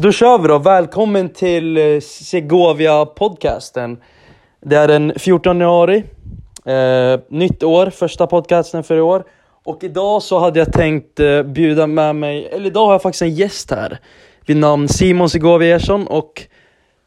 då kör vi då. Välkommen till eh, Segovia podcasten. Det är den 14 januari. Eh, nytt år, första podcasten för i år. Och idag så hade jag tänkt eh, bjuda med mig, eller idag har jag faktiskt en gäst här. Vid namn Simon Segovia Ersson och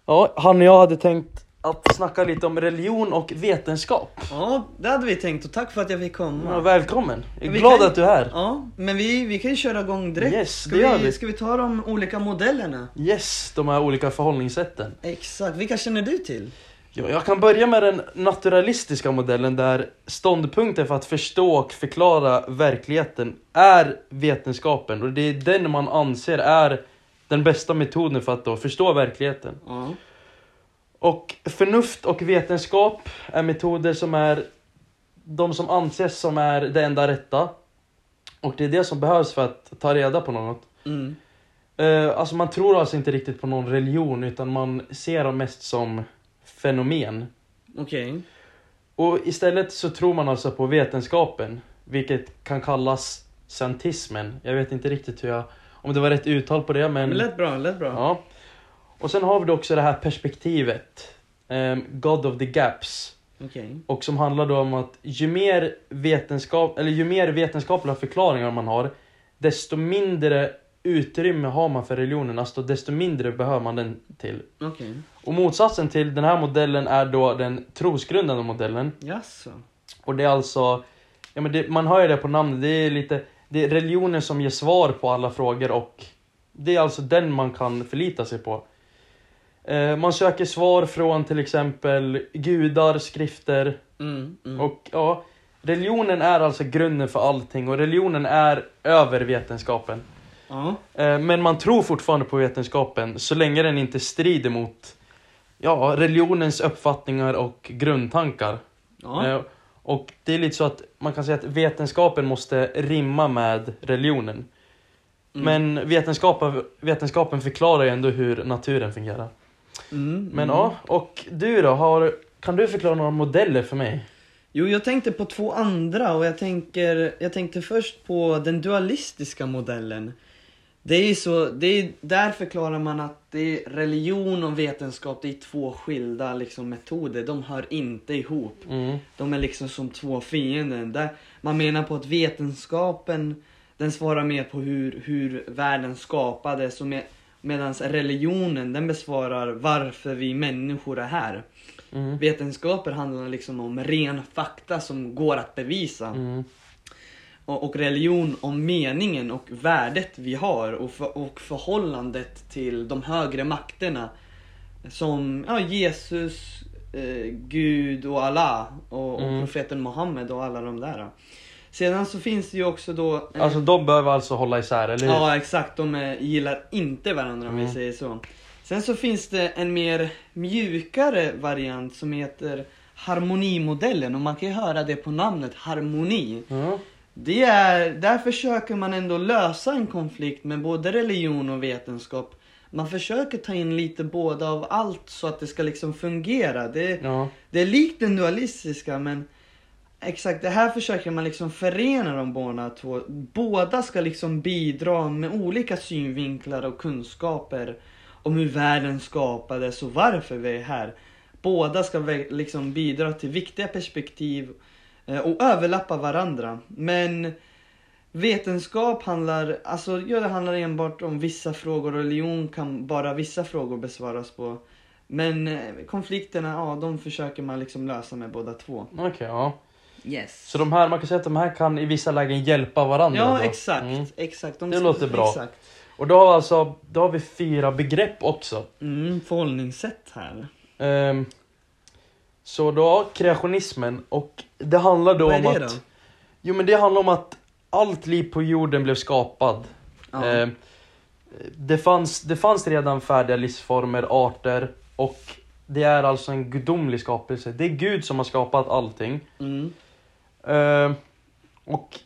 ja, han och jag hade tänkt att snacka lite om religion och vetenskap. Ja, det hade vi tänkt och tack för att jag fick komma. Ja, välkommen! Jag är Vi glad kan- att du är här. Ja, men vi, vi kan ju köra igång direkt. Yes, ska, det gör vi, vi. ska vi ta de olika modellerna? Yes, de här olika förhållningssätten. Exakt, vilka känner du till? Ja, jag kan börja med den naturalistiska modellen där ståndpunkten för att förstå och förklara verkligheten är vetenskapen och det är den man anser är den bästa metoden för att förstå verkligheten. Ja. Och förnuft och vetenskap är metoder som är de som anses som är det enda rätta. Och det är det som behövs för att ta reda på något. Mm. Eh, alltså man tror alltså inte riktigt på någon religion utan man ser dem mest som fenomen. Okej. Och istället så tror man alltså på vetenskapen, vilket kan kallas scientismen. Jag vet inte riktigt hur jag, om det var rätt uttal på det men... Men lät bra, lät bra. Ja. Och sen har vi då också det här perspektivet, ehm, God of the Gaps. Okej. Och som handlar då om att ju mer, vetenskap, eller ju mer vetenskapliga förklaringar man har, desto mindre utrymme har man för religionen, alltså desto mindre behöver man den till. Okej. Och motsatsen till den här modellen är då den trosgrundande modellen. Jaså? Och det är alltså, ja men det, man hör ju det på namnet, det är lite, det är religionen som ger svar på alla frågor och det är alltså den man kan förlita sig på. Eh, man söker svar från till exempel gudar, skrifter Mm, mm. och ja, religionen är alltså grunden för allting och religionen är över vetenskapen. Eh, men man tror fortfarande på vetenskapen så länge den inte strider mot ja, religionens uppfattningar och grundtankar. Eh, Och det är lite så att man kan säga att vetenskapen måste rimma med religionen. Mm. Men vetenskapen, vetenskapen förklarar ju ändå hur naturen fungerar. Mm, Men mm. ja, och du då? Har, kan du förklara några modeller för mig? Jo, jag tänkte på två andra och jag, tänker, jag tänkte först på den dualistiska modellen. Det är så, det är, där förklarar man att det är religion och vetenskap, det är två skilda liksom, metoder. De hör inte ihop. Mm. De är liksom som två fienden. Där man menar på att vetenskapen den svarar mer på hur, hur världen skapades och med, medan religionen den besvarar varför vi människor är här. Mm. Vetenskaper handlar liksom om ren fakta som går att bevisa. Mm. Och, och religion om meningen och värdet vi har och, för, och förhållandet till de högre makterna. Som ja, Jesus, eh, Gud och Allah och, och Mm. profeten Muhammed och alla de där. Sedan så finns det ju också då... eh, Alltså de behöver alltså hålla isär, eller hur? Ja exakt, de eh, gillar inte varandra om vi Mm. säger så. Sen så finns det en mer mjukare variant som heter harmonimodellen och man kan ju höra det på namnet harmoni. Mm. Det är, där försöker man ändå lösa en konflikt med både religion och vetenskap. Man försöker ta in lite båda av allt så att det ska liksom fungera. Det, Ja. det är likt den dualistiska men exakt det här försöker man liksom förena de båda två. Båda ska liksom bidra med olika synvinklar och kunskaper om hur världen skapades och varför vi är här. Båda ska liksom bidra till viktiga perspektiv eh, och överlappa varandra. Men vetenskap handlar, alltså ja, det handlar enbart om vissa frågor och religion kan bara vissa frågor besvaras på. Men eh, konflikterna, ja de försöker man liksom lösa med båda två. Okej, ja. Yes. Så de här, man kan säga att de här kan i vissa lägen hjälpa varandra Ja då? exakt, Mm. exakt. De Det låter bra. Exakt. Och då har vi alltså, då har vi fyra begrepp också. Mm, förhållningssätt här. Ehm, så då, kreationismen och det handlar då Vad om är det att... då? Jo men det handlar om att allt liv på jorden blev skapad. Ja. Ehm, det, fanns, det fanns redan färdiga livsformer, arter och det är alltså en gudomlig skapelse. Det är Gud som har skapat allting. Mm. Ehm, och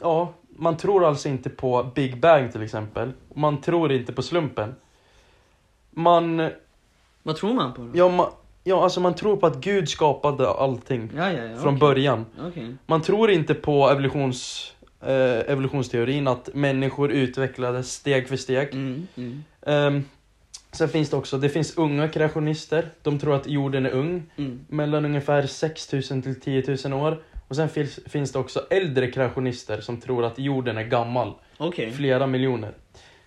ja, man tror alltså inte på Big Bang till exempel. Man tror inte på slumpen. Man, Vad tror man på då? ja, man, ja alltså man tror på att Gud skapade allting ja, ja. ja från okej. början. Okej. Man tror inte på evolutions, eh, evolutionsteorin, att människor utvecklades steg för steg. Mm, mm. Ehm, sen finns det också, det finns unga kreationister. De tror att jorden är ung. Mm. Mellan ungefär 6000 till 10 000 år. Och sen finns, finns det också äldre kreationister som tror att jorden är gammal. Okej, Flera miljoner.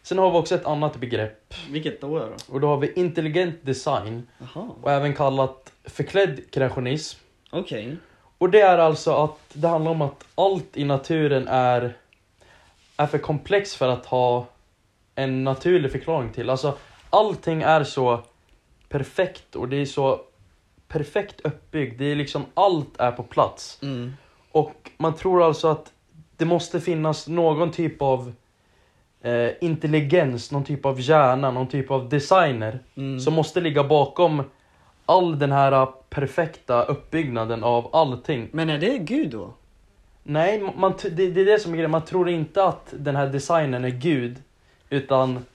Sen har vi också ett annat begrepp. vilket då då? Och då har vi intelligent design. Jaha, Och även kallat förklädd kreationism. okej. Och det är alltså att det handlar om att allt i naturen är, är för komplext för att ha en naturlig förklaring till. Alltså allting är så perfekt och det är så perfekt uppbyggt. Det är liksom allt är på plats. Mm. Och man tror alltså att det måste finnas någon typ av eh, intelligens, någon typ av hjärna, någon typ av designer Mm. som måste ligga bakom all den här perfekta uppbyggnaden av allting. Men är det Gud då? Nej, man, det, det är det som är grejen. Man tror inte att den här designen är Gud. Utan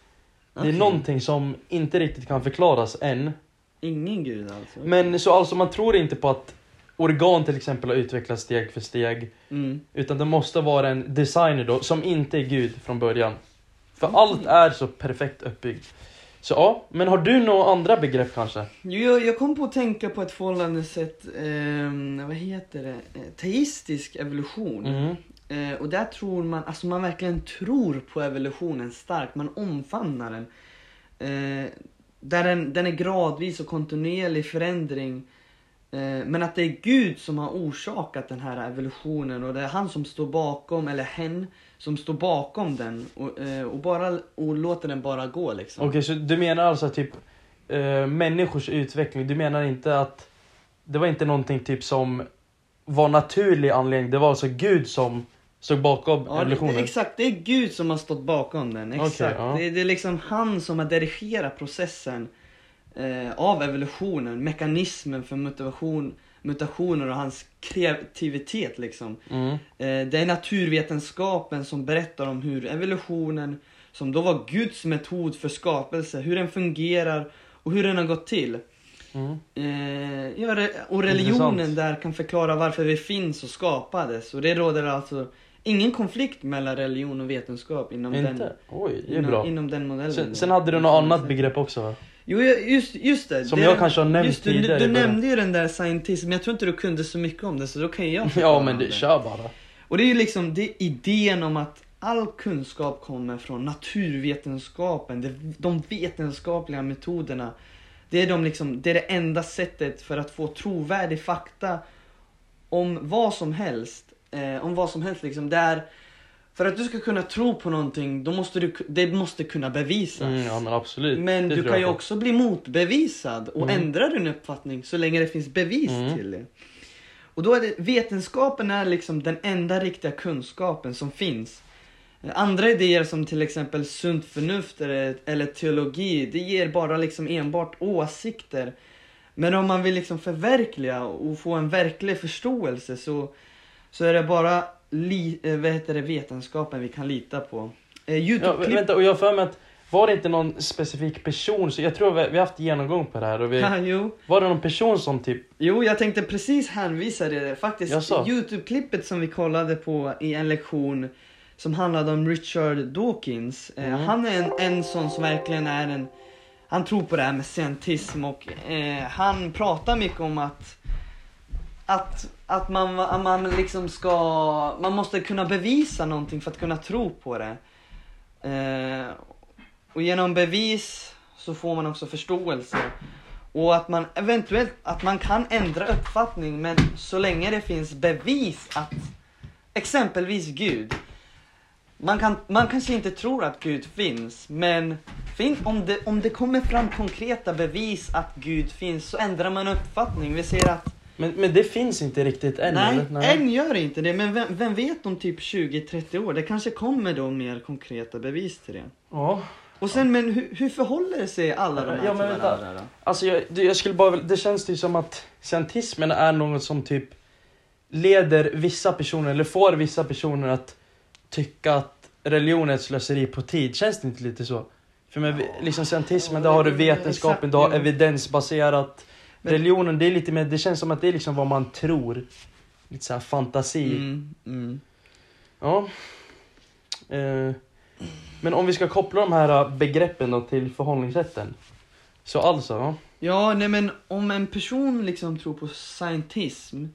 det är någonting som inte riktigt kan förklaras än. Ingen Gud alltså? Men så alltså man tror inte på att organ till exempel har utvecklats steg för steg. Mm. Utan det måste vara en designer då, som inte är Gud från början. För allt är så perfekt uppbyggt. Så ja, men har du några andra begrepp kanske? Jag, jag kom på att tänka på ett förhållande sätt, ehm, vad heter det, Eh, teistisk evolution. Mm. Eh, och där tror man, alltså man verkligen tror på evolutionen starkt, man omfamnar den. Eh, där den, den är gradvis och kontinuerlig förändring. Eh, men att det är Gud som har orsakat den här evolutionen och det är han som står bakom, eller hen, som står bakom den och, eh, och, bara, och låter den bara gå liksom. Okej, så du menar alltså typ eh, människors utveckling, du menar inte att det var inte någonting typ som var naturlig anledning, det var alltså Gud som stod bakom Ja, det, evolutionen? det, exakt, det är Gud som har stått bakom den. Exakt. Okej, ja. det, det är liksom han som har dirigerat processen eh, av evolutionen, mekanismen för mutation, mutationer och hans kreativitet liksom. Mm. Eh, det är naturvetenskapen som berättar om hur evolutionen, som då var Guds metod för skapelse, hur den fungerar och hur den har gått till. Mm. Eh, ja, och religionen där kan förklara varför vi finns och skapades. Och det råder alltså ingen konflikt mellan religion och vetenskap inom Inte? den, Oj, det är inom, bra. inom den modellen. Sen, sen hade du något annat begrepp också va? Jo, just, just det. Som det jag kanske har nämnt just tidigare Du, du nämnde ju den där scientism, men jag tror inte du kunde så mycket om det, så då kan jag Ja men det, kör bara. Och det är ju liksom det är idén om att all kunskap kommer från naturvetenskapen, det, de vetenskapliga metoderna. Det är, de liksom, det är det enda sättet för att få trovärdig fakta om vad som helst. Eh, om vad som helst liksom. Det är, för att du ska kunna tro på någonting, då måste du, det måste kunna bevisas. Mm, ja men absolut. Men Det du kan ju på. också bli motbevisad och Mm. ändra din uppfattning så länge det finns bevis Mm. till det. Och då är det, vetenskapen är liksom den enda riktiga kunskapen som finns. Andra idéer som till exempel sunt förnuft eller, eller teologi, det ger bara liksom enbart åsikter. Men om man vill liksom förverkliga och få en verklig förståelse så, så är det bara li, eh, vad heter det, vetenskapen vi kan lita på. Eh, Ja, Youtube-klipp vänta, och jag för mig att var det inte någon specifik person, så jag tror vi, vi har haft genomgång på det här och vi, Ja, var det någon person som typ, Jo, jag tänkte precis hänvisa det. Faktiskt? Youtube-klippet som vi kollade på i en lektion som handlade om Richard Dawkins. Eh, Mm. han är en, en sån som verkligen är en... Han tror på det här med scientism och eh, han pratar mycket om att att, att, man, att man liksom ska, man måste kunna bevisa någonting för att kunna tro på det. Eh, och genom bevis så får man också förståelse. Och att man eventuellt, att man kan ändra uppfattning men så länge det finns bevis att exempelvis Gud. Man, kan, man kanske inte tror att Gud finns men fin, om, det, om det kommer fram konkreta bevis att Gud finns så ändrar man uppfattning. Vi ser att men, men det finns inte riktigt än nej, eller? än gör det inte det men vem, vem vet om typ 20-30 år? Det kanske kommer då mer konkreta bevis till det. Ja. Och sen men hur, hur förhåller det sig alla de här Ja, men till vänta. varandra då? Alltså jag, jag skulle bara, det känns ju som att scientismen är något som typ leder vissa personer, eller får vissa personer att tycka att religion är ett slöseri på tid. Känns det inte lite så? För med liksom scientismen, där har du vetenskapen, du har evidensbaserat. Men- Religionen, det är lite mer, det känns som att det är liksom vad man tror. Lite såhär fantasi. Mm, mm. Ja. Eh, Men om vi ska koppla de här äh, begreppen då till förhållningssätten. Så alltså, ja. Ja, nej men om en person liksom tror på scientism,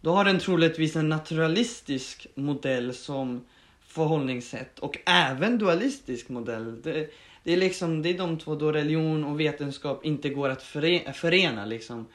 då har den troligtvis en naturalistisk modell som förhållningssätt och även dualistisk modell. Det, det är liksom, det är de två då religion och vetenskap inte går att förena, förena liksom.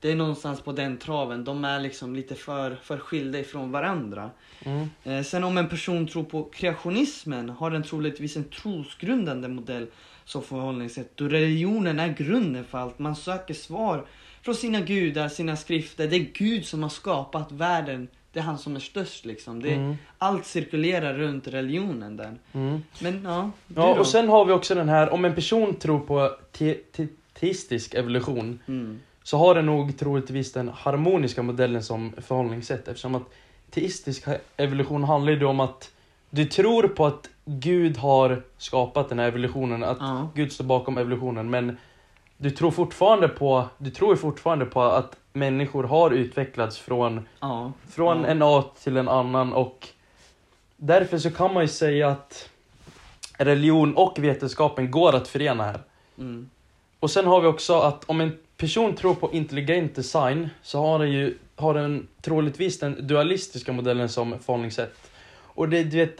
Det är någonstans på den traven, de är liksom lite för, för skilda ifrån varandra. Mm. Eh, sen om en person tror på kreationismen har den troligtvis en trosgrundande modell som förhållningssätt. Då religionen är grunden för allt. Man söker svar från sina gudar, sina skrifter. Det är Gud som har skapat världen. Det är han som är störst liksom. Det, Mm. Allt cirkulerar runt religionen där. Mm. Men ja, Ja, då? och sen har vi också den här, om en person tror på te- te- teistisk evolution Mm. så har den nog troligtvis den harmoniska modellen som förhållningssätt eftersom att teistisk evolution handlar ju om att du tror på att Gud har skapat den här evolutionen, att Ja. Gud står bakom evolutionen men du tror fortfarande på, du tror fortfarande på att människor har utvecklats från, Ja. från Ja. en art till en annan och därför så kan man ju säga att religion och vetenskapen går att förena här. Mm. Och sen har vi också att om en person tror på intelligent design så har den ju har den troligtvis den dualistiska modellen som förhållningssätt. Och det, du vet,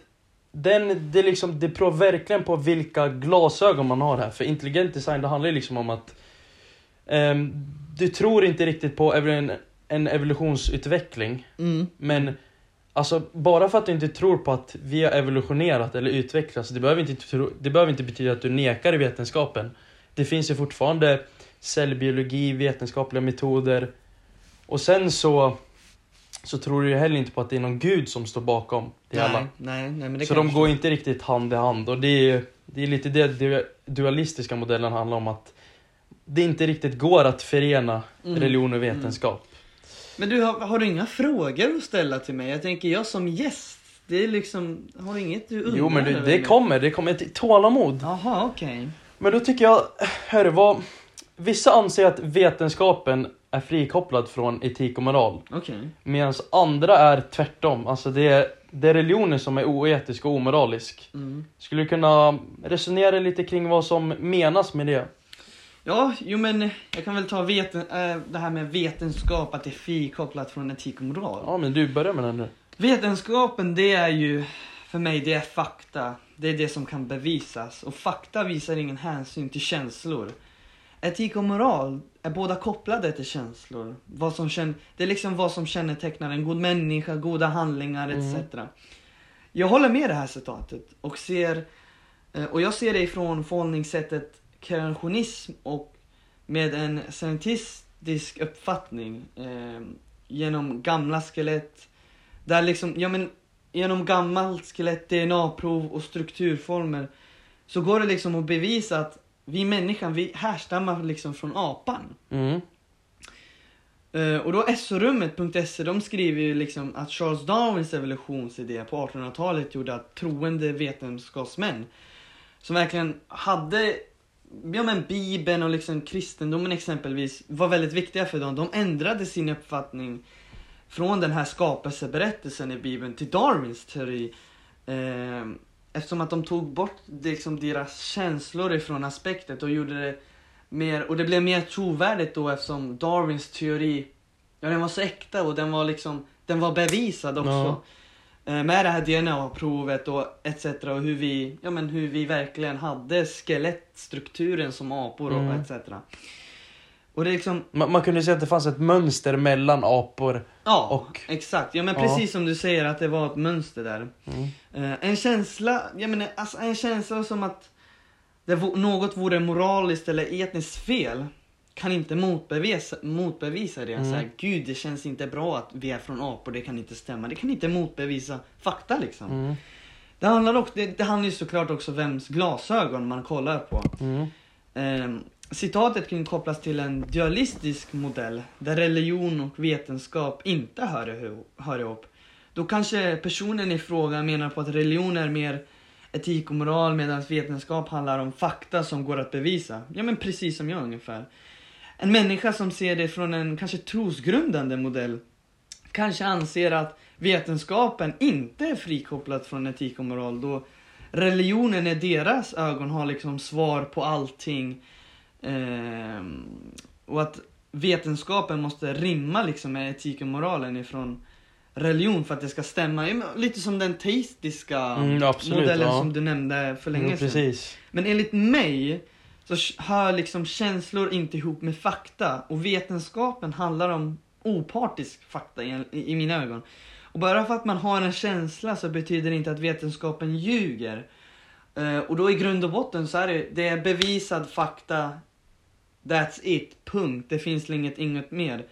den, det, liksom, det beror verkligen på vilka glasögon man har här. För intelligent design det handlar ju liksom om att ehm, du tror inte riktigt på en, en evolutionsutveckling. Mm. Men alltså, bara för att du inte tror på att vi har evolutionerat eller utvecklats, det behöver inte, tro, det behöver inte betyda att du nekar i vetenskapen. Det finns ju fortfarande cellbiologi, vetenskapliga metoder. Och sen så, så tror du ju heller inte på att det är någon gud som står bakom det alla. Nej, nej, nej, men det Så de går inte riktigt hand i hand. Och det är, det är lite det du- dualistiska modellen handlar om. att det inte riktigt går att förena Mm. religion och vetenskap. Men du, har, har du inga frågor att ställa till mig? Jag tänker, jag som gäst, det är liksom, har du inget du undrar Jo men du, det mig? kommer, det kommer ett tålamod. Jaha, okej. Men då tycker jag, hörru vad... Vissa anser att vetenskapen är frikopplad från etik och moral. Okej. Medan andra är tvärtom. Alltså det är, det är religionen som är oetisk och omoralisk. Mm. Skulle du kunna resonera lite kring vad som menas med det? Ja, jo men jag kan väl ta veten, äh, det här med vetenskap, att det är frikopplat från etik och moral. Ja men du börjar med den nu. Vetenskapen, det är ju, för mig, det är fakta. Det är det som kan bevisas. Och fakta visar ingen hänsyn till känslor. Etik och moral är båda kopplade till känslor. Vad som känn, det är liksom vad som kännetecknar en god människa, goda handlingar etc. Jag håller med det här citatet och ser, eh, och jag ser det ifrån förhållningssättet kreationism och med en scientistisk uppfattning eh, genom gamla skelett där liksom, ja men genom gammalt skelett, DNA-prov och strukturformer så går det liksom att bevisa att vi människan, vi härstammar liksom från apan. Mm. Eh, och då SO-rummet.se, de skriver ju liksom att Charles Darwins evolutionsidé på 1800-talet gjorde att troende vetenskapsmän som verkligen hade, ja men bibeln och liksom kristendomen exempelvis, var väldigt viktiga för dem. De ändrade sin uppfattning från den här skapelseberättelsen i bibeln till Darwins teori. Eh, eftersom att de tog bort liksom deras känslor ifrån aspektet och gjorde det mer, och det blev mer trovärdigt då eftersom Darwins teori, ja den var så äkta och den var liksom, den var bevisad också. Ja. Eh, Med det här DNA-provet och etc. och hur vi, ja men hur vi verkligen hade skelettstrukturen som apor och Mm. etc. Och det är liksom, Man, man kunde säga att det fanns ett mönster mellan apor. ja Och- exakt. Ja men Ja. precis som du säger att det var ett mönster där. Mm. Eh, en känsla, jag menar, alltså en känsla som att det något vore moraliskt eller etniskt fel kan inte motbevisa, motbevisa det. Mm. Så här, Gud, det känns inte bra att vi är från apor, det kan inte stämma. Det kan inte motbevisa fakta liksom. Mm. Det, handlar också, det, det handlar ju såklart också vems glasögon man kollar på. Mm. Eh, citatet kan kopplas till en dualistisk modell där religion och vetenskap inte hör ihop. Hör ihop. Då kanske personen i fråga menar på att religion är mer etik och moral medan vetenskap handlar om fakta som går att bevisa. Ja men precis som jag ungefär. En människa som ser det från en kanske trosgrundande modell kanske anser att vetenskapen inte är frikopplad från etik och moral då religionen i deras ögon har liksom svar på allting. Ehm, och att vetenskapen måste rimma liksom med etik och moralen ifrån religion för att det ska stämma. Lite som den teistiska Mm, absolut, modellen ja. som du nämnde för länge Mm, sedan. Men enligt mig så hör liksom känslor inte ihop med fakta och vetenskapen handlar om opartisk fakta i, i mina ögon. Och bara för att man har en känsla så betyder det inte att vetenskapen ljuger. Eh, och då i grund och botten så är det, det är bevisad fakta. That's it, punkt. Det finns inget, inget mer.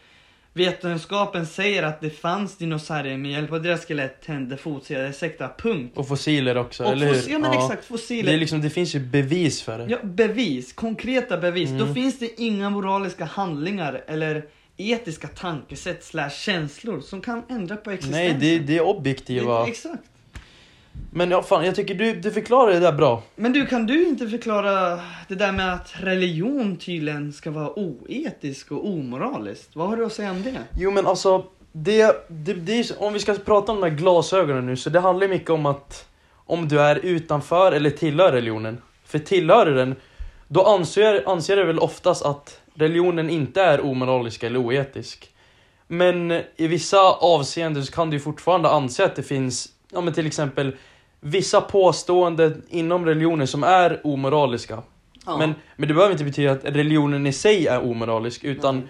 Vetenskapen säger att det fanns dinosaurier med hjälp av deras skelett, tänder, fotsidor, etc. Punkt. Och fossiler också, Och eller hur? ja men exakt, fossiler. Det, är liksom, det finns ju bevis för det. Ja, bevis. Konkreta bevis. Då Mm. finns det inga moraliska handlingar eller etiska tankesätt slash känslor som kan ändra på Nej, existensen. det, det är objektiva. Det- Exakt. Men ja, fan, jag tycker du, du förklarar det där bra. Men du, kan du inte förklara det där med att religion tydligen ska vara oetisk och omoraliskt? Vad har du att säga om det? Jo men alltså, det, det, det är, om vi ska prata om de här glasögonen nu, så det handlar ju mycket om att om du är utanför eller tillhör religionen. För tillhör du den, då anser, anser jag väl oftast att religionen inte är omoralisk eller oetisk. Men i vissa avseenden så kan du fortfarande anse att det finns, ja men till exempel vissa påståenden inom religionen som är omoraliska. Men, men det behöver inte betyda att religionen i sig är omoralisk, utan Mm.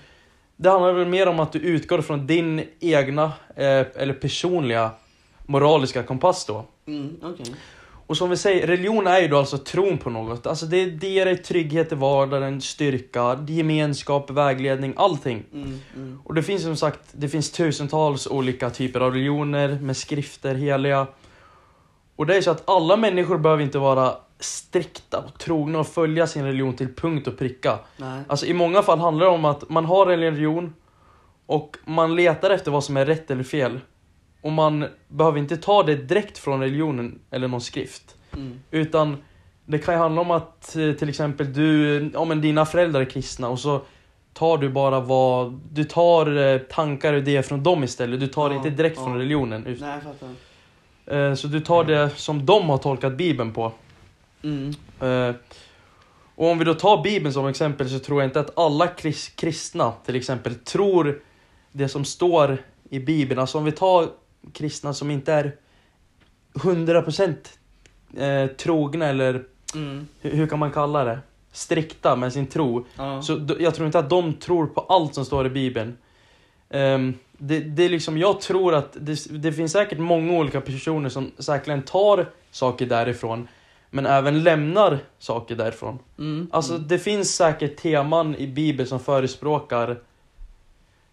det handlar väl mer om att du utgår från din egna, eh, eller personliga, moraliska kompass då. Mm, okej. Och som vi säger, religion är ju då alltså tron på något. Alltså det, det ger dig trygghet i vardagen, styrka, gemenskap, vägledning, allting. Mm, mm. Och det finns som sagt, det finns tusentals olika typer av religioner med skrifter, heliga. Och det är så att alla människor behöver inte vara strikta och trogna och följa sin religion till punkt och pricka. Nej. Alltså i många fall handlar det om att man har en religion och man letar efter vad som är rätt eller fel. Och man behöver inte ta det direkt från religionen eller någon skrift. Mm. Utan det kan ju handla om att eh, till exempel du, ja men dina föräldrar är kristna och så tar du bara vad, du tar eh, tankar och idéer från dem istället. Du tar det Ja, inte direkt ja. från religionen. Nej, jag fattar. Eh, Så du tar det som de har tolkat bibeln på. Mm. Och om vi då tar Bibeln som exempel så tror jag inte att alla kris- kristna till exempel tror det som står i Bibeln. Alltså om vi tar kristna som inte är 100% eh, trogna eller Mm. hur, hur kan man kalla det? Strikta med sin tro. Ja. Så jag tror inte att de tror på allt som står i Bibeln. Ehm, det, det är liksom, jag tror att det, det finns säkert många olika personer som säkerligen tar saker därifrån. Men även lämnar saker därifrån. Mm. Alltså det finns säkert teman i Bibeln som förespråkar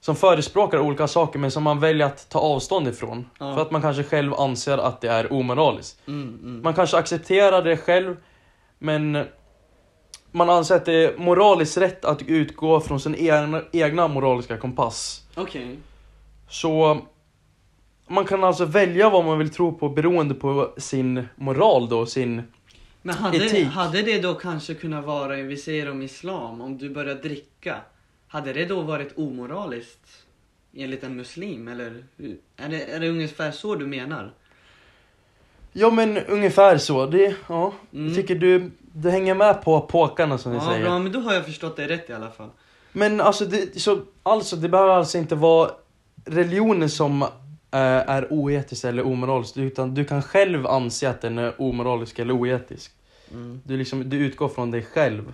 som förespråkar olika saker men som man väljer att ta avstånd ifrån. Ja. För att man kanske själv anser att det är omoraliskt. Mm, mm. Man kanske accepterar det själv, men man anser att det är moraliskt rätt att utgå från sin egna, egna moraliska kompass. Okej. Så man kan alltså välja vad man vill tro på beroende på sin moral då, sin... Men hade, Etik. hade det då kanske kunnat vara, vi säger om islam, om du börjar dricka. Hade det då varit omoraliskt? Enligt en muslim eller? Är det, är det ungefär så du menar? Ja men ungefär så, det, ja. Mm. Jag tycker du, du hänger med på påkarna som vi Ja, säger. bra, men då har jag förstått det rätt i alla fall. Men alltså det, så, alltså det behöver alltså inte vara religionen som eh, är oetisk eller omoralisk, utan du kan själv anse att den är omoralisk eller oetisk. Mm. Du, liksom, du utgår från dig själv.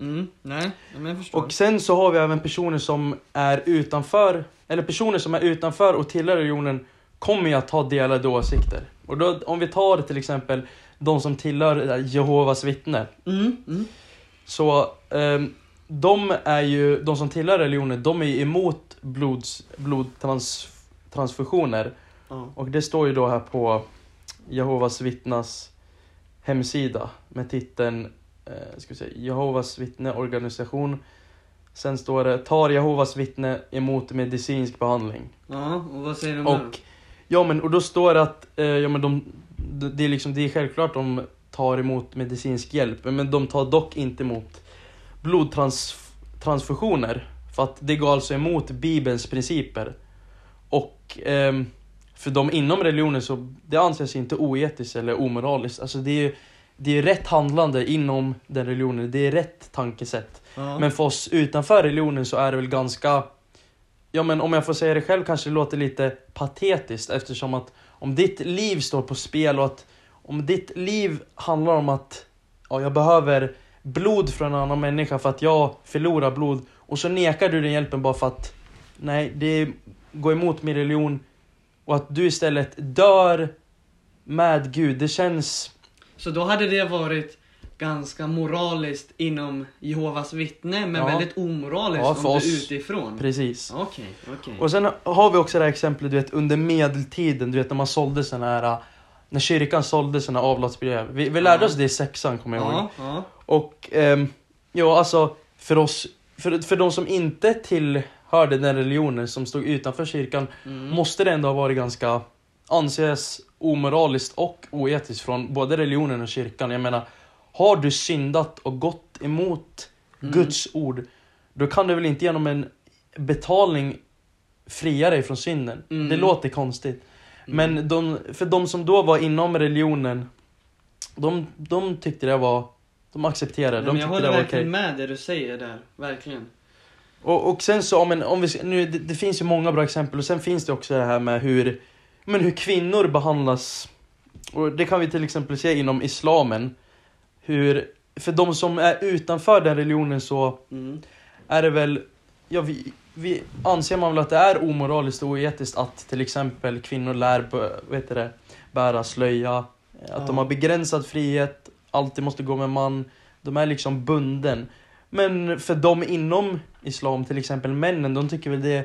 Mm, nej, men jag förstår. Och sen så har vi även personer som är utanför, eller personer som är utanför och tillhör religionen kommer ju att ha delade åsikter. Och då, om vi tar till exempel de som tillhör eh, Jehovas vittnen. Mm, mm. Så ehm, de är ju, de som tillhör religionen, de är ju emot blods, blodtransfusioner. Ja. Och det står ju då här på Jehovas vittnas hemsida med titeln eh, ska vi säga, Jehovas vittneorganisation. Sen står det Tar Jehovas vittne emot medicinsk behandling? ja, och vad säger de? Och, ja, men, och då står det att eh, ja, men de, det, är liksom, det är självklart de tar emot medicinsk hjälp, men de tar dock inte emot blodtransfusioner. För att det går alltså emot Bibelns principer. Och ehm, för de inom religionen så det anses inte oetiskt eller omoraliskt. Alltså det är det är rätt handlande inom den religionen, det är rätt tankesätt. Ja. Men för oss utanför religionen så är det väl ganska, ja men om jag får säga det själv kanske det låter lite patetiskt eftersom att om ditt liv står på spel och att om ditt liv handlar om att ja, jag behöver blod från en annan människa för att jag förlorar blod och så nekar du den hjälpen bara för att nej, det går emot min religion och att du istället dör med Gud, det känns Så då hade det varit ganska moraliskt inom Jehovas vittne men Ja. väldigt omoraliskt Ja, om för du oss. utifrån. precis. Okej, okej. Och sen har vi också det här exemplet, du vet under medeltiden, du vet när man sålde såna här, när kyrkan sålde såna avlatsbrev. Vi, vi lärde Ja. oss det i sexan kommer jag ihåg. Och ehm, ja, alltså för oss, för, för de som inte tillhörde den religionen, som stod utanför kyrkan, Mm. måste det ändå ha varit ganska, anses omoraliskt och oetiskt från både religionen och kyrkan. Jag menar, har du syndat och gått emot Mm. Guds ord, då kan du väl inte genom en betalning fria dig från synden. Mm. Det låter konstigt. Men de, för de som då var inom religionen, de, de tyckte det var, de accepterade, Nej, de jag håller det verkligen okej. med det du säger där, verkligen. Och, och sen så, men om vi, nu, det, det finns ju många bra exempel och sen finns det också det här med hur, men hur kvinnor behandlas. Och det kan vi till exempel se inom islamen. Hur, för de som är utanför den religionen så Mm. är det väl, ja vi, vi anser man väl att det är omoraliskt och oetiskt att till exempel kvinnor lär heter det, bära slöja, att Ja. de har begränsad frihet, alltid måste gå med man, de är liksom bunden. Men för de inom islam, till exempel männen, de tycker väl det är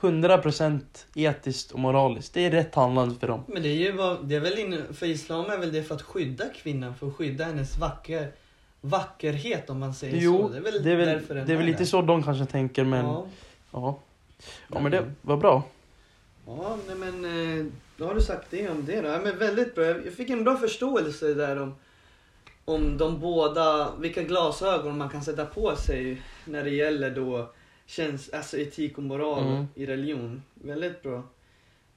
100% etiskt och moraliskt. Det är rätt handlande för dem. Men det är ju vad, det är väl inne, för islam är väl det för att skydda kvinnan, för att skydda hennes vacker, vackerhet om man säger Jo, så. Det är väl, det är väl, därför det är väl där. lite så de kanske tänker men ja. Ja, Ja, men det var bra. ja nej men eh, då har du sagt det om det då. Ja, men väldigt bra. Jag fick en bra förståelse där om, om de båda, vilka glasögon man kan sätta på sig när det gäller då känns, alltså etik och moral Mm. i religion. Väldigt bra.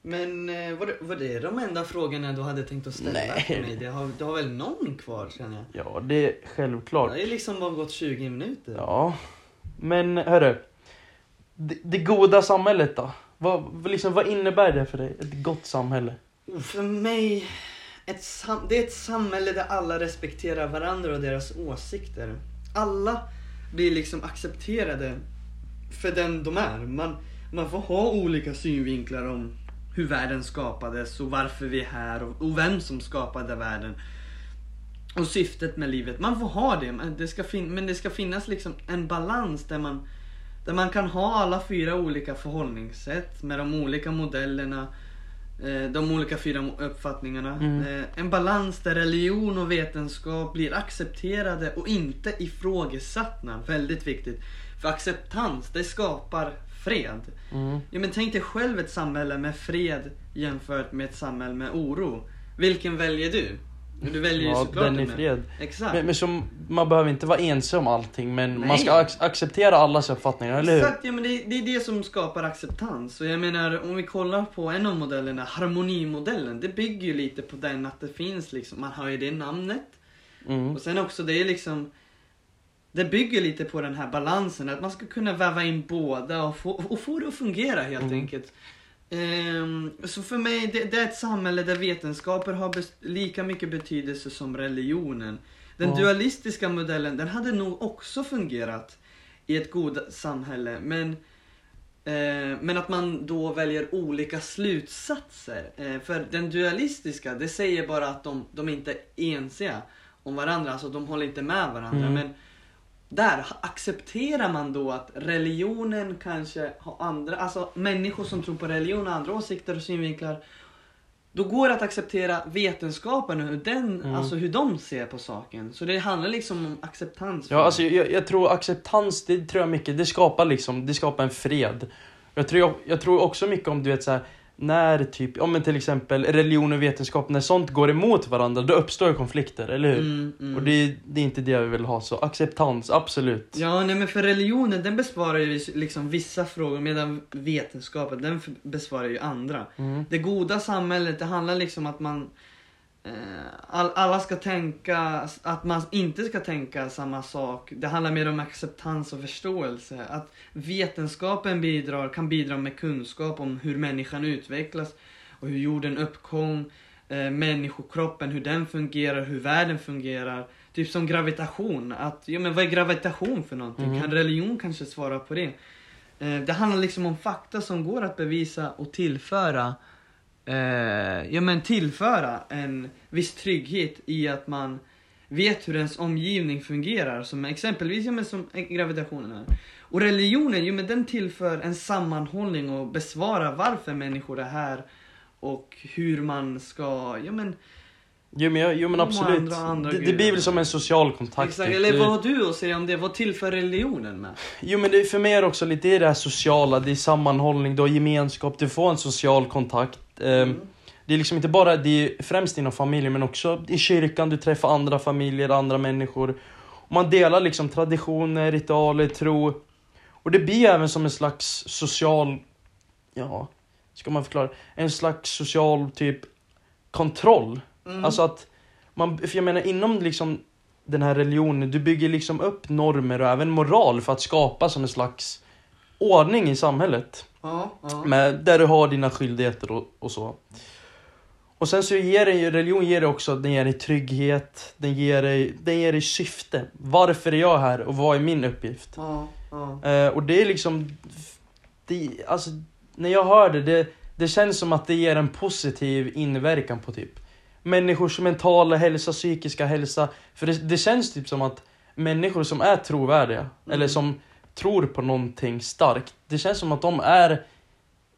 Men eh, var, det, var det de enda frågorna du hade tänkt att ställa Nej. till mig? Det har, du har väl någon kvar känner jag? Ja, det är självklart. Det är liksom bara gått 20 minuter. Ja, men hörru. Det, det goda samhället då? Vad, liksom, vad innebär det för dig? Ett gott samhälle? För mig, ett sam- det är ett samhälle där alla respekterar varandra och deras åsikter. Alla blir liksom accepterade för den de är. Man, man får ha olika synvinklar om hur världen skapades och varför vi är här och, och vem som skapade världen. Och syftet med livet. Man får ha det, men det ska, fin- men det ska finnas liksom en balans där man, där man kan ha alla fyra olika förhållningssätt med de olika modellerna eh, de olika fyra uppfattningarna. Mm. Eh, En balans där religion och vetenskap blir accepterade och inte ifrågasatta. Väldigt viktigt. För acceptans, det skapar fred. Mm. Ja, men tänk dig själv ett samhälle med fred jämfört med ett samhälle med oro. Vilken väljer du? Du väljer Ja, såklart den i fred. Exakt. Men, men som, man behöver inte vara ense om allting, men Nej. man ska ac- acceptera allas uppfattningar, eller hur? Exakt, ja, men det, det är det som skapar acceptans. Och jag menar, om vi kollar på en av modellerna, harmonimodellen, det bygger ju lite på den att det finns liksom, man har ju det namnet. Mm. Och sen också, det är liksom, det bygger lite på den här balansen, att man ska kunna väva in båda och få, och få det att fungera helt Mm. enkelt. Ehm, så för mig, det, det är ett samhälle där vetenskaper har lika mycket betydelse som religionen. Den Ja. dualistiska modellen, den hade nog också fungerat i ett god samhälle, men Eh, men att man då väljer olika slutsatser. Eh, för den dualistiska, det säger bara att de, de inte är ensiga om varandra, alltså de håller inte med varandra. Mm. Men där accepterar man då att religionen kanske har andra, alltså människor som tror på religion har andra åsikter och synvinklar. Då går det att acceptera vetenskapen och hur, den, Mm. alltså hur de ser på saken. Så det handlar liksom om acceptans. Ja, alltså jag, jag tror acceptans, det tror jag mycket, det skapar liksom, det skapar en fred. Jag tror, jag, jag tror också mycket om, du vet så här, när typ, om men till exempel religion och vetenskap, när sånt går emot varandra, då uppstår ju konflikter, eller hur? Mm, mm. Och det, det är inte det vi vill ha, så acceptans, absolut. Ja, nej men för religionen den besvarar ju liksom vissa frågor medan vetenskapen den besvarar ju andra. Mm. Det goda samhället, det handlar liksom att man all, alla ska tänka, att man inte ska tänka samma sak. Det handlar mer om acceptans och förståelse. Att vetenskapen bidrar, kan bidra med kunskap om hur människan utvecklas och hur jorden uppkom, eh, människokroppen, hur den fungerar, hur världen fungerar. Typ som gravitation. Att, ja, men vad är gravitation för någonting? Mhm. Kan religion kanske svara på det? Eh, det handlar liksom om fakta som går att bevisa och tillföra eh, ja, men tillföra en viss trygghet i att man vet hur ens omgivning fungerar. Som exempelvis ja, men som gravitationen är. Och religionen, jo, men den tillför en sammanhållning och besvarar varför människor är här och hur man ska, ja men Jo men, jag- jo, men absolut. andra- andra det, det blir väl som en social kontakt. Exakt, typ. eller vad har du att säga om det? Vad tillför religionen med? Jo men det, för mig är också lite det här sociala, det är sammanhållning, du har gemenskap, du får en social kontakt. Ehm, Det är liksom inte bara, det är främst inom familjen men också i kyrkan, du träffar andra familjer, andra människor. Och man delar liksom traditioner, ritualer, tro. Och det blir även som en slags social, ja, ska man förklara? En slags social typ kontroll. Mm. Alltså att man, för jag menar inom liksom den här religionen, du bygger liksom upp normer och även moral för att skapa som en slags ordning i samhället. ja, ja. Med, där du har dina skyldigheter och, och så. Och sen så ger det ju, religion ger dig också, den ger dig trygghet, den ger dig, den ger dig syfte. Varför är jag här och vad är min uppgift? ja. Eh, och det är liksom, det, alltså när jag hör det, det, det känns som att det ger en positiv inverkan på typ människors mentala hälsa, psykiska hälsa. För det, det känns typ som att människor som är trovärdiga, Mm. eller som tror på någonting starkt, det känns som att de är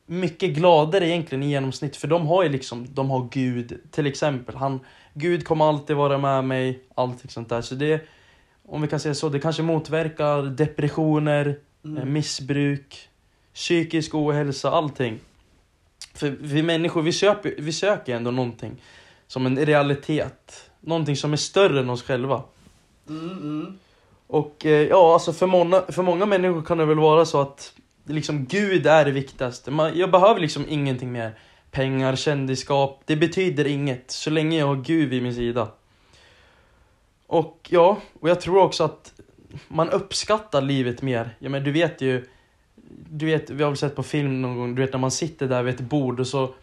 mycket gladare egentligen i genomsnitt, för de har ju liksom, de har Gud, till exempel. Han, Gud kommer alltid vara med mig, allting sånt där. Så det, om vi kan säga så, det kanske motverkar depressioner, eh, Mm. missbruk, psykisk ohälsa, allting. För vi människor, vi, köper, vi söker ändå någonting som en realitet. Någonting som är större än oss själva. Mm, mm. Och eh, ja, alltså för många, för många människor kan det väl vara så att liksom Gud är det viktigaste. Man, jag behöver liksom ingenting mer. Pengar, kändisskap, det betyder inget så länge jag har Gud vid min sida. Och ja, och jag tror också att man uppskattar livet mer. Ja men du vet ju, du vet, vi har väl sett på film någon gång, du vet när man sitter där vid ett bord och så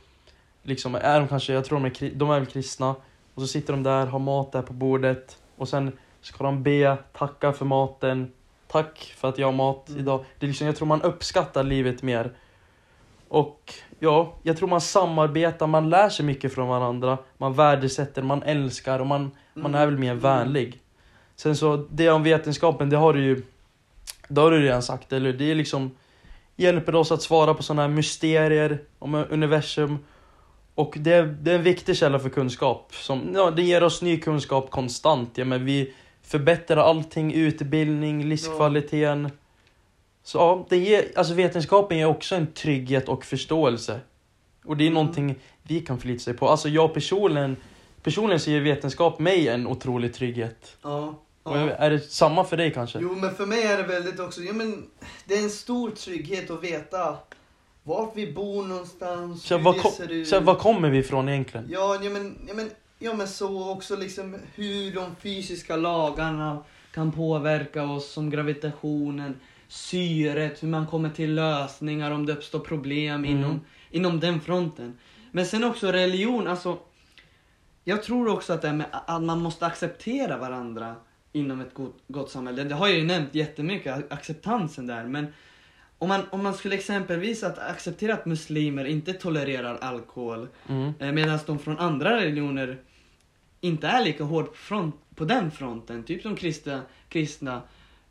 liksom är de kanske, jag tror de är, de är väl kristna. Och så sitter de där, har mat där på bordet och sen ska de be, tacka för maten. Tack för att jag har mat Mm. idag. Det är liksom, jag tror man uppskattar livet mer. Och ja, jag tror man samarbetar, man lär sig mycket från varandra. Man värdesätter, man älskar och man, man är väl mer Mm. vänlig. Sen så, det om vetenskapen, det har du ju det har du redan sagt, eller? Det är liksom hjälper oss att svara på sådana här mysterier om universum. Och det är, det är en viktig källa för kunskap. Som, ja, det ger oss ny kunskap konstant. Ja, men vi förbättrar allting, utbildning, livskvaliteten. Så ja, det ger, alltså vetenskapen ger också en trygghet och förståelse. Och det är Mm. någonting vi kan förlita sig på. Alltså jag personligen, personligen så ger vetenskap mig en otrolig trygghet. Ja, ja. är det samma för dig kanske? Jo, men för mig är det väldigt också, ja men det är en stor trygghet att veta vart vi bor någonstans, Så hur var, det ser ut. så var kommer vi ifrån egentligen? Ja, ja, men, ja, men, ja, men så också liksom hur de fysiska lagarna kan påverka oss som gravitationen, syret, hur man kommer till lösningar om det uppstår problem Mm. inom, inom den fronten. Men sen också religion, alltså jag tror också att, det med, att man måste acceptera varandra inom ett gott, gott samhälle. Det har jag ju nämnt jättemycket, ac- acceptansen där. Men om man, om man skulle exempelvis att acceptera att muslimer inte tolererar alkohol Mm. eh, medan de från andra religioner inte är lika hård på, front, på den fronten. Typ som kristna, kristna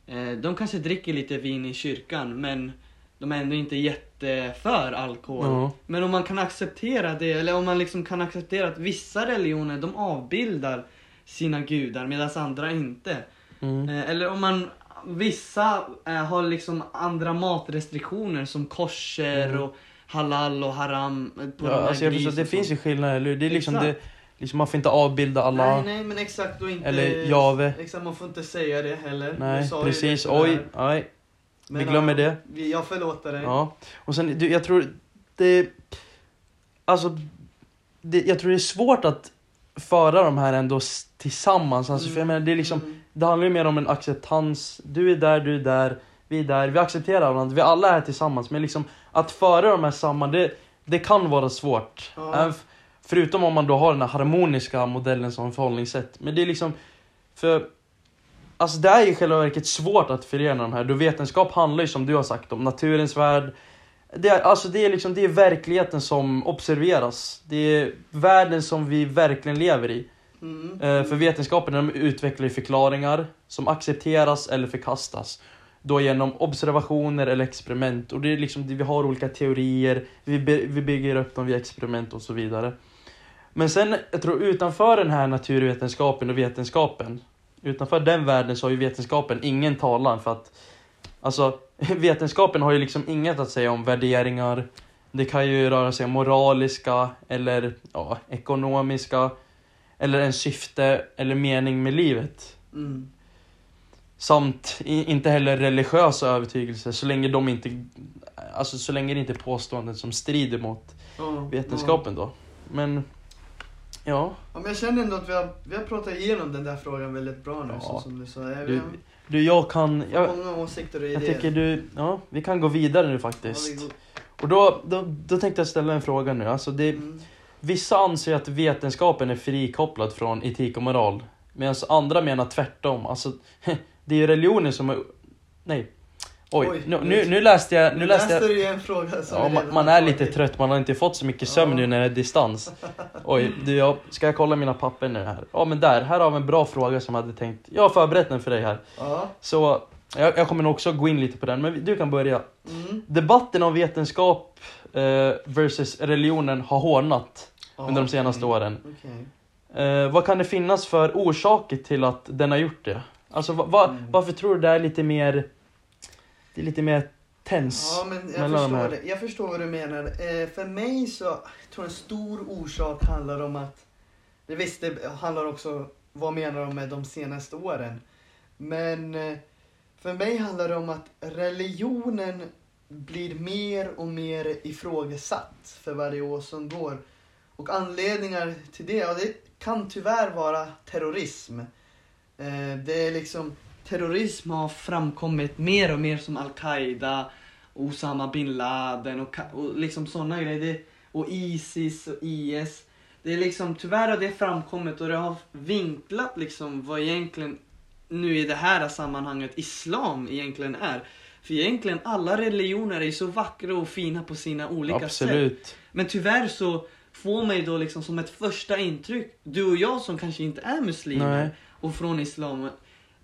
eh, de kanske dricker lite vin i kyrkan men de är ändå inte jätteför alkohol. Ja. Men om man kan acceptera det, eller om man liksom kan acceptera att vissa religioner de avbildar sina gudar medan andra inte. Mm. Eh, Eller om man, vissa eh, har liksom andra matrestriktioner som kosher Mm. och halal och haram på de Ja, alltså jag förstår, det finns ju skillnader, eller? Det är liksom, det, Exakt. Liksom, man får inte avbilda alla. Nej, nej, men exakt och inte... Eller Jave. Exakt, man får inte säga det heller. Nej, precis. det. Oj, nej. Men, vi glömmer det. Jag förlåter dig. Ja. Och sen, du, jag tror det... Alltså, det, jag tror det är svårt att föra de här ändå tillsammans. Alltså, för jag menar, det är liksom... Mm. Det handlar ju mer om en acceptans. Du är där, du är där, vi är där. Vi accepterar varandra, vi alla är här tillsammans. Men liksom att föra de här samman, det, det kan vara svårt. Ja. Förutom om man då har den här harmoniska modellen som förhållningssätt. Men det är liksom... För... Alltså det är i själva verket svårt att förena de här. Då vetenskap handlar ju som du har sagt om naturens värld. Det är, alltså det är liksom, det är verkligheten som observeras. Det är världen som vi verkligen lever i. Mm. Eh, För vetenskapen de utvecklar ju förklaringar som accepteras eller förkastas. Då genom observationer eller experiment. Och det är liksom, vi har olika teorier, vi, vi bygger upp dem via experiment och så vidare. Men sen, jag tror utanför den här naturvetenskapen och vetenskapen, utanför den världen så har ju vetenskapen ingen talan för att Alltså, vetenskapen har ju liksom inget att säga om värderingar. Det kan ju röra sig om moraliska eller ja, ekonomiska eller en syfte eller mening med livet. Mm. Samt inte heller religiösa övertygelser så länge de inte Alltså så länge det inte är påståenden som strider mot Ja, vetenskapen då. Men ja, Ja, men jag känner ändå att vi har, vi har pratat igenom den där frågan väldigt bra nu, Ja. så som du sa. Jag, du, du jag kan, har jag, många åsikter och jag idéer. tycker du, ja vi kan gå vidare nu Ja, faktiskt. vi går- Och då, då, då tänkte jag ställa en fråga nu. Alltså det, Mm. Vissa anser att vetenskapen är frikopplad från etik och moral. Medan andra menar tvärtom. Alltså, det är ju religionen som är... Nej. Oj, Oj, nu, nu, nu läste jag... Nu Nu läste jag du en fråga som ja, man, man är lite trött, man har inte fått så mycket sömn nu när det är distans. Oj, du, jag, ska jag kolla mina papper nu här? Ja men där, här har vi en bra fråga som jag hade tänkt... Jag har förberett den för dig här. Ja. Så jag, jag kommer också gå in lite på den, men du kan börja. Mm. Debatten om vetenskap eh, versus religionen har hårdnat under de senaste okej. åren. Okej. Eh, vad kan det finnas för orsaker till att den har gjort det? Alltså va, va, Mm. varför tror du det är lite mer... Det är lite mer tens Ja, men jag förstår, det. jag förstår vad du menar. Eh, för mig så jag tror en stor orsak handlar om att, det visst det handlar också, vad menar de med de senaste åren? Men eh, för mig handlar det om att religionen blir mer och mer ifrågasatt för varje år som går. Och anledningar till det, ja, det kan tyvärr vara terrorism. Eh, det är liksom, terrorism har framkommit mer och mer som Al-Qaida, Osama bin Laden och, och liksom sådana grejer. Och Isis och IS. Det är liksom, tyvärr har det framkommit och det har vinklat liksom vad egentligen nu i det här sammanhanget islam egentligen är. För egentligen alla religioner är så vackra och fina på sina olika sätt. Absolut. Men tyvärr så får ju då liksom som ett första intryck, du och jag som kanske inte är muslimer Nej. och från islam,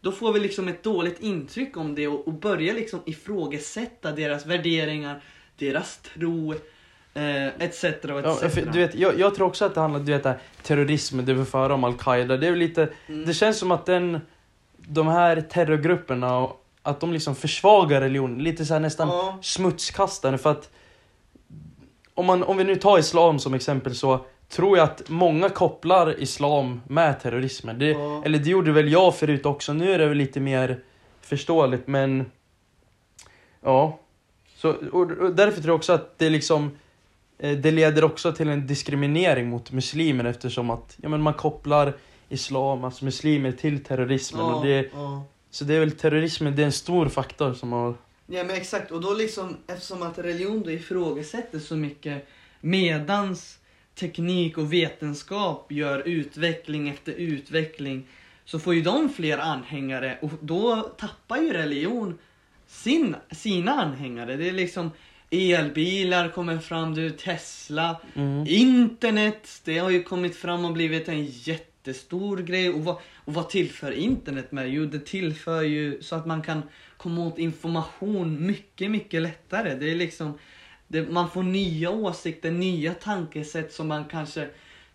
då får vi liksom ett dåligt intryck om det och, och börjar liksom ifrågasätta deras värderingar, deras tro, eh, etc. Ja, du vet, jag, jag tror också att det handlar vet, det här, terrorism, det vi får höra om Al-Qaida. Det är väl lite... Mm. Det känns som att den, de här terrorgrupperna, och- att de liksom försvagar religionen. Lite så nästan Ja. smutskastande för att om, man, om vi nu tar islam som exempel så tror jag att många kopplar islam med terrorismen. Det, Ja. Eller det gjorde väl jag förut också, nu är det väl lite mer förståeligt men ja. Så, och, och därför tror jag också att det liksom eh, det leder också till en diskriminering mot muslimer eftersom att ja, men man kopplar islam, alltså muslimer till terrorismen. Ja, Och det, ja. så det är väl terrorismen, det är en stor faktor som har... Ja men exakt, och då liksom eftersom att religion då ifrågasätter så mycket medans teknik och vetenskap gör utveckling efter utveckling så får ju de fler anhängare och då tappar ju religion sin, sina anhängare. Det är liksom elbilar kommer fram, du Tesla, Mm. internet, det har ju kommit fram och blivit en jättestor grej. Och vad, och vad tillför internet med? Jo, det tillför ju så att man kan komma åt information mycket, mycket lättare. Det är liksom, det, man får nya åsikter, nya tankesätt som man kanske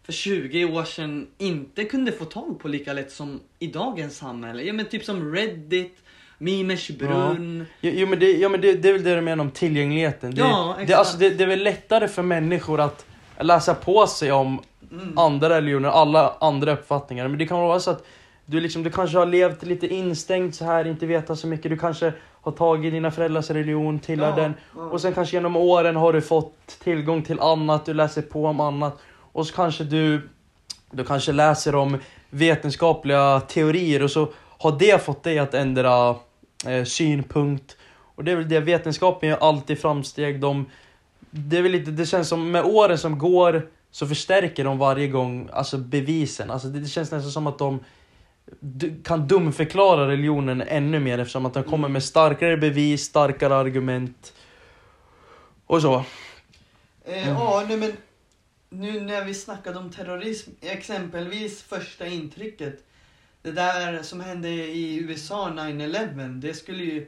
för 20 år sedan inte kunde få tag på lika lätt som i dagens samhälle. Ja men typ som Reddit, Mimers brunn. Jo, jo men, det, ja, men det, det är väl det du menar om tillgängligheten. Det, Ja, det, exakt. alltså, det, det är väl lättare för människor att läsa på sig om Mm. andra religioner, alla andra uppfattningar. Men det kan vara så att du, liksom, du kanske har levt lite instängt så här, inte vetat så mycket. Du kanske har tagit dina föräldrars religion, tillhör Ja, den. ja. Och sen kanske genom åren har du fått tillgång till annat, du läser på om annat. Och så kanske du, du kanske läser om vetenskapliga teorier och så har det fått dig att ändra eh, synpunkt. Och det är väl det, vetenskapen gör alltid framsteg. De, det, är väl lite, det känns som med åren som går så förstärker de varje gång alltså bevisen. Alltså det, det känns nästan som att de kan dumförklara religionen ännu mer eftersom att de kommer med starkare bevis, starkare argument. Och så. Eh, Ja, nej men nu när vi snackade om terrorism, exempelvis första intrycket. Det där som hände i USA 9-11, det skulle ju...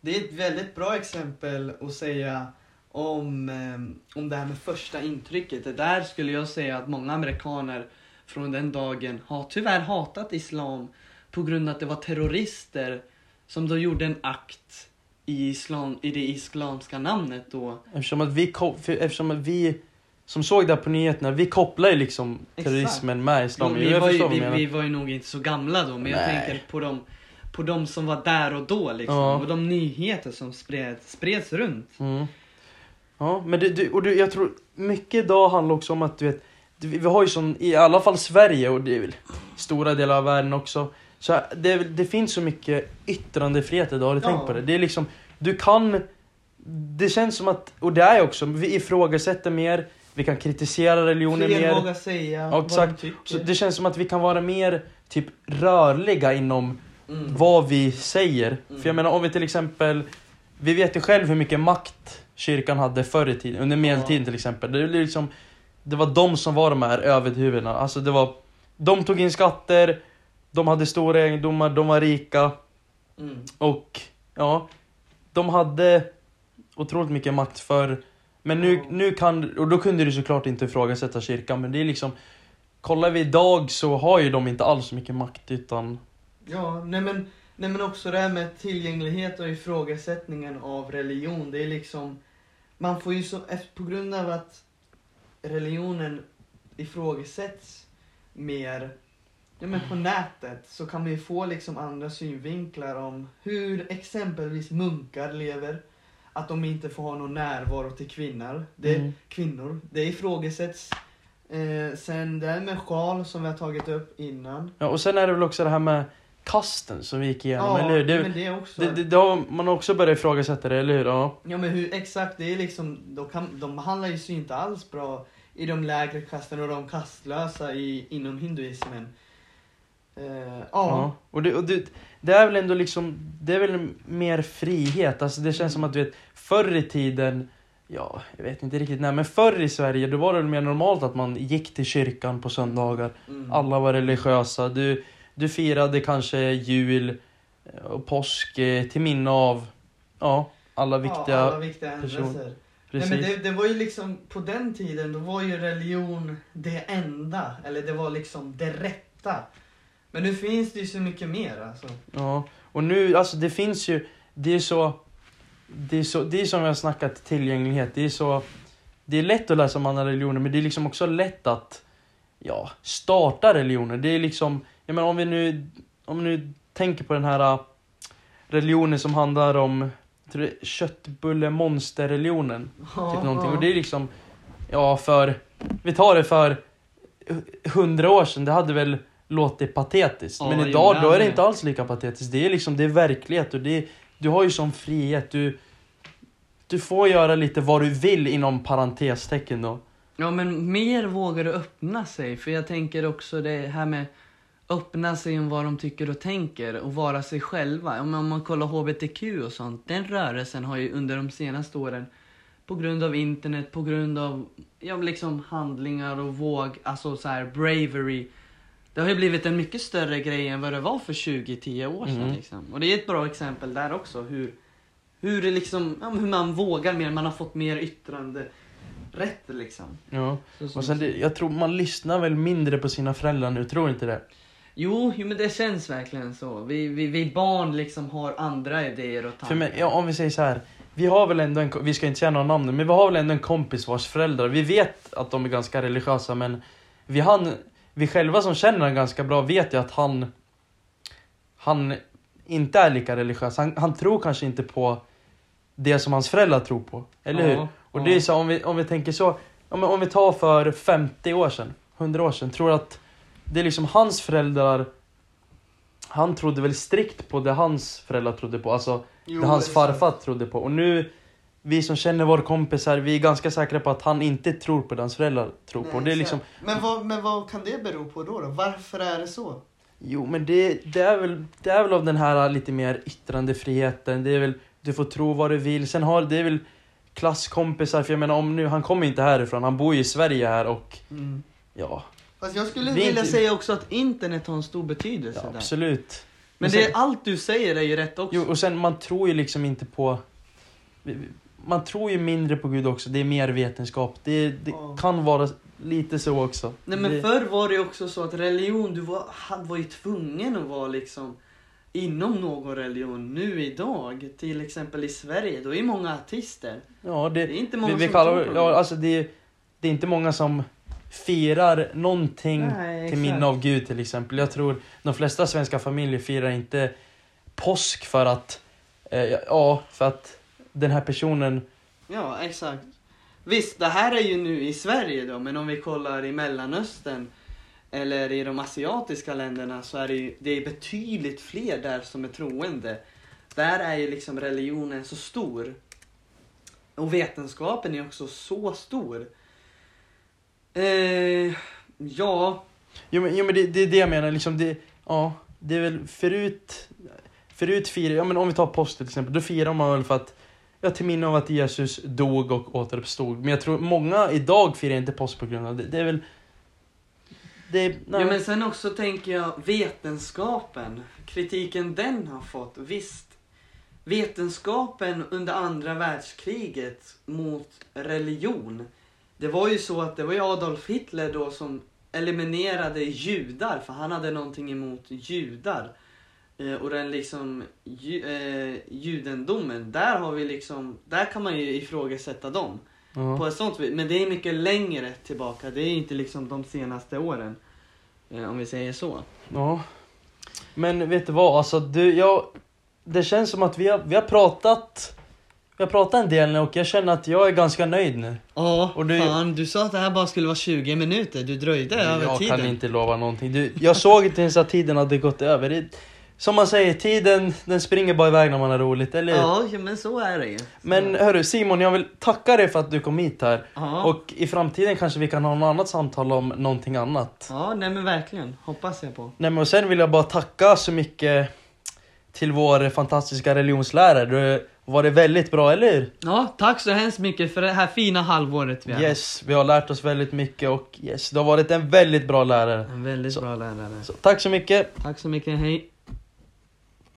Det är ett väldigt bra exempel att säga om, eh, om det här med första intrycket. Det där skulle jag säga att många amerikaner från den dagen har tyvärr hatat islam på grund av att det var terrorister som då gjorde en akt i, islam, i det islamska namnet då. Eftersom att vi, eftersom att vi som såg det på nyheterna, vi kopplar ju liksom Exakt. terrorismen med islam. Jo, vi, jag var ju, vi, vi var ju nog inte så gamla då, men jag Nej. tänker på de, på de som var där och då liksom. Ja. Och de nyheter som spreds, spreds runt. Mm. Ja, men det, du, och du, jag tror mycket idag handlar också om att du vet, vi har ju sån, i alla fall Sverige och det är väl stora delar av världen också. Så det, det finns så mycket yttrandefrihet idag, har du Ja. tänkt på det? Det är liksom, du kan, det känns som att, och det är också, vi ifrågasätter mer, vi kan kritisera religioner Fler mer. vågar säga Ja, exakt. de. Så det känns som att vi kan vara mer typ rörliga inom Mm. vad vi säger. Mm. För jag menar om vi till exempel, vi vet ju själv hur mycket makt kyrkan hade förr i tiden, under medeltiden till exempel. Det, är liksom, det var de som var de här överhuvudena. Alltså det var, de tog in skatter, de hade stora egendomar, de var rika Mm. och ja, de hade otroligt mycket makt för men nu, Ja. nu kan, och då kunde du såklart inte ifrågasätta kyrkan men det är liksom Kollar vi idag så har ju de inte alls så mycket makt utan Ja, nej men, nej men också det här med tillgänglighet och ifrågasättningen av religion. Det är liksom, man får ju så, på grund av att religionen ifrågasätts mer ja, men på nätet så kan man ju få liksom andra synvinklar om hur exempelvis munkar lever. Att de inte får ha någon närvaro till kvinnor. Det, Mm. kvinnor. Det ifrågasätts. Eh, sen det här med sjal som vi har tagit upp innan. Ja, och sen är det väl också det här med kasten som vi gick igenom, eller hur? Det, men det också. det, det, det har man har också börjat ifrågasätta det, eller hur? Ja. Ja men hur exakt, det är liksom, de, kan, de behandlar ju sig inte alls bra i de lägre kasterna och de kastlösa i, inom hinduismen. Eh, ja. Ja. Och, det, och det, det är väl ändå liksom, det är väl mer frihet. Alltså det känns som att du vet, förr i tiden, ja, jag vet inte riktigt när, men förr i Sverige då var det mer normalt att man gick till kyrkan på söndagar. Mm. Alla var religiösa. Du, du firade kanske jul och påsk eh, till minne av, ja, alla viktiga, ja, alla viktiga händelser. precis. Nej, men det, det var ju liksom, på den tiden, då var ju religion det enda. Eller det var liksom det rätta. Men nu finns det ju så mycket mer alltså. Ja, och nu, alltså det finns ju, det är så, det är så, det är som vi har snackat tillgänglighet, det är så, det är lätt att läsa om andra religioner men det är liksom också lätt att, ja, starta religioner. Det är liksom, menar om vi nu, om vi nu tänker på den här äh, religionen som handlar om, köttbulle-monster-religionen. Ja, Typ någonting. Och det är liksom, ja för, vi tar det för hundra år sedan, det hade väl låtit patetiskt. Men idag då är det det. inte alls lika patetiskt. Det är liksom, det är verklighet och det är, du har ju sån frihet. Du, du får göra lite vad du vill inom parentestecken då. Ja men mer vågar du öppna sig. För jag tänker också det här med öppna sig om vad de tycker och tänker och vara sig själva. Om om man kollar HBTQ och sånt. Den rörelsen har ju under de senaste åren på grund av internet, på grund av ja, liksom handlingar och våg, alltså så här bravery. Det har ju blivit en mycket större grej än vad det var för 20-10 år sedan. Mm. Liksom. Och det är ett bra exempel där också. Hur, hur, det liksom, ja, hur man vågar mer, man har fått mer yttrande rätt liksom. Ja. Och sen det, jag tror man lyssnar väl mindre på sina föräldrar nu, tror inte det? Jo, jo men det känns verkligen så. Vi, vi, vi barn liksom har andra idéer och tankar. För mig, ja, om vi säger så här. Vi har väl ändå en, vi ska inte säga några namn men vi har väl ändå en kompis vars föräldrar, vi vet att de är ganska religiösa men vi, han, vi själva som känner honom ganska bra vet ju att han, han inte är lika religiös. Han, han tror kanske inte på det som hans föräldrar tror på. Eller Ja, hur? Och ja. det är så, om vi, om vi tänker så, om, om vi tar för 50 år sedan, 100 år sedan, tror att det är liksom hans föräldrar, han trodde väl strikt på det hans föräldrar trodde på, alltså Jo, det hans farfar trodde på. Och nu, vi som känner vår kompis här, vi är ganska säkra på att han inte tror på det hans föräldrar tror på. Nej, Det är liksom, men, vad, men vad kan det bero på då, då? Varför är det så? jo men det, det, är väl, det är väl av den här lite mer yttrandefriheten, det är väl, du får tro vad du vill. Sen har, det är väl klasskompisar, för jag menar om nu, han kommer inte härifrån, han bor ju i Sverige här och ja, Fast jag skulle vilja inte- säga också att internet har en stor betydelse ja där. absolut. Men sen- det, allt du säger är ju rätt också. Jo, och sen man tror ju liksom inte på... Man tror ju mindre på Gud också, det är mer vetenskap. Det, det Ja. kan vara lite så också. Nej men det, förr var det ju också så att religion, du var, var ju tvungen att vara liksom inom någon religion. Nu idag, till exempel i Sverige, då är ju många artister. ja, det, Det är inte många vi, vi som kallar, tror på ja, det. alltså det, det är inte många som firar någonting Nej, till minne av Gud till exempel. Jag tror de flesta svenska familjer firar inte påsk för att, eh, ja, för att den här personen, Ja, exakt. Visst, det här är ju nu i Sverige då, men om vi kollar i Mellanöstern eller i de asiatiska länderna så är det ju det är betydligt fler där som är troende. Där är ju liksom religionen så stor. Och vetenskapen är också så stor. Eh, ja, Jo men, jo, men det, det är det jag menar, liksom det, ja, det är väl förut, förut firar, ja men om vi tar påsk till exempel, då firar man väl för att, ja till minne av att Jesus dog och återuppstod. Men jag tror många idag firar inte påsk på grund av det. Det är väl, det ja, men sen också tänker jag vetenskapen, kritiken den har fått. Visst, vetenskapen under andra världskriget mot religion. Det var ju så att det var ju Adolf Hitler då som eliminerade judar för han hade någonting emot judar. Eh, och den liksom ju, eh, judendomen, där har vi liksom, där kan man ju ifrågasätta dem. ja. På ett sånt vis. Men det är mycket längre tillbaka. Det är inte liksom de senaste åren. Eh, om vi säger så. ja. Men vet du vad, alltså du, jag, det känns som att vi har, vi har pratat, vi har pratat en del nu och jag känner att jag är ganska nöjd nu. Ja, Och du- fan du sa att det här bara skulle vara 20 minuter. Du dröjde över jag tiden. kan inte lova någonting. Du, jag såg inte ens att tiden hade gått över. Det, som man säger, tiden den springer bara iväg när man har roligt, eller? Ja, ja, men så är det ju. Så- Men hörru Simon, jag vill tacka dig för att du kom hit här. Ja. Och i framtiden kanske vi kan ha något annat samtal om någonting annat. Ja, nej men verkligen. Hoppas jag på. Nej men och sen vill jag bara tacka så mycket till vår fantastiska religionslärare. Du var det väldigt bra, eller hur? Ja, tack så hemskt mycket för det här fina halvåret vi har Yes, vi har lärt oss väldigt mycket och yes, du har varit en väldigt bra lärare. En väldigt Så- bra lärare. Så, tack så mycket. Tack så mycket, hej.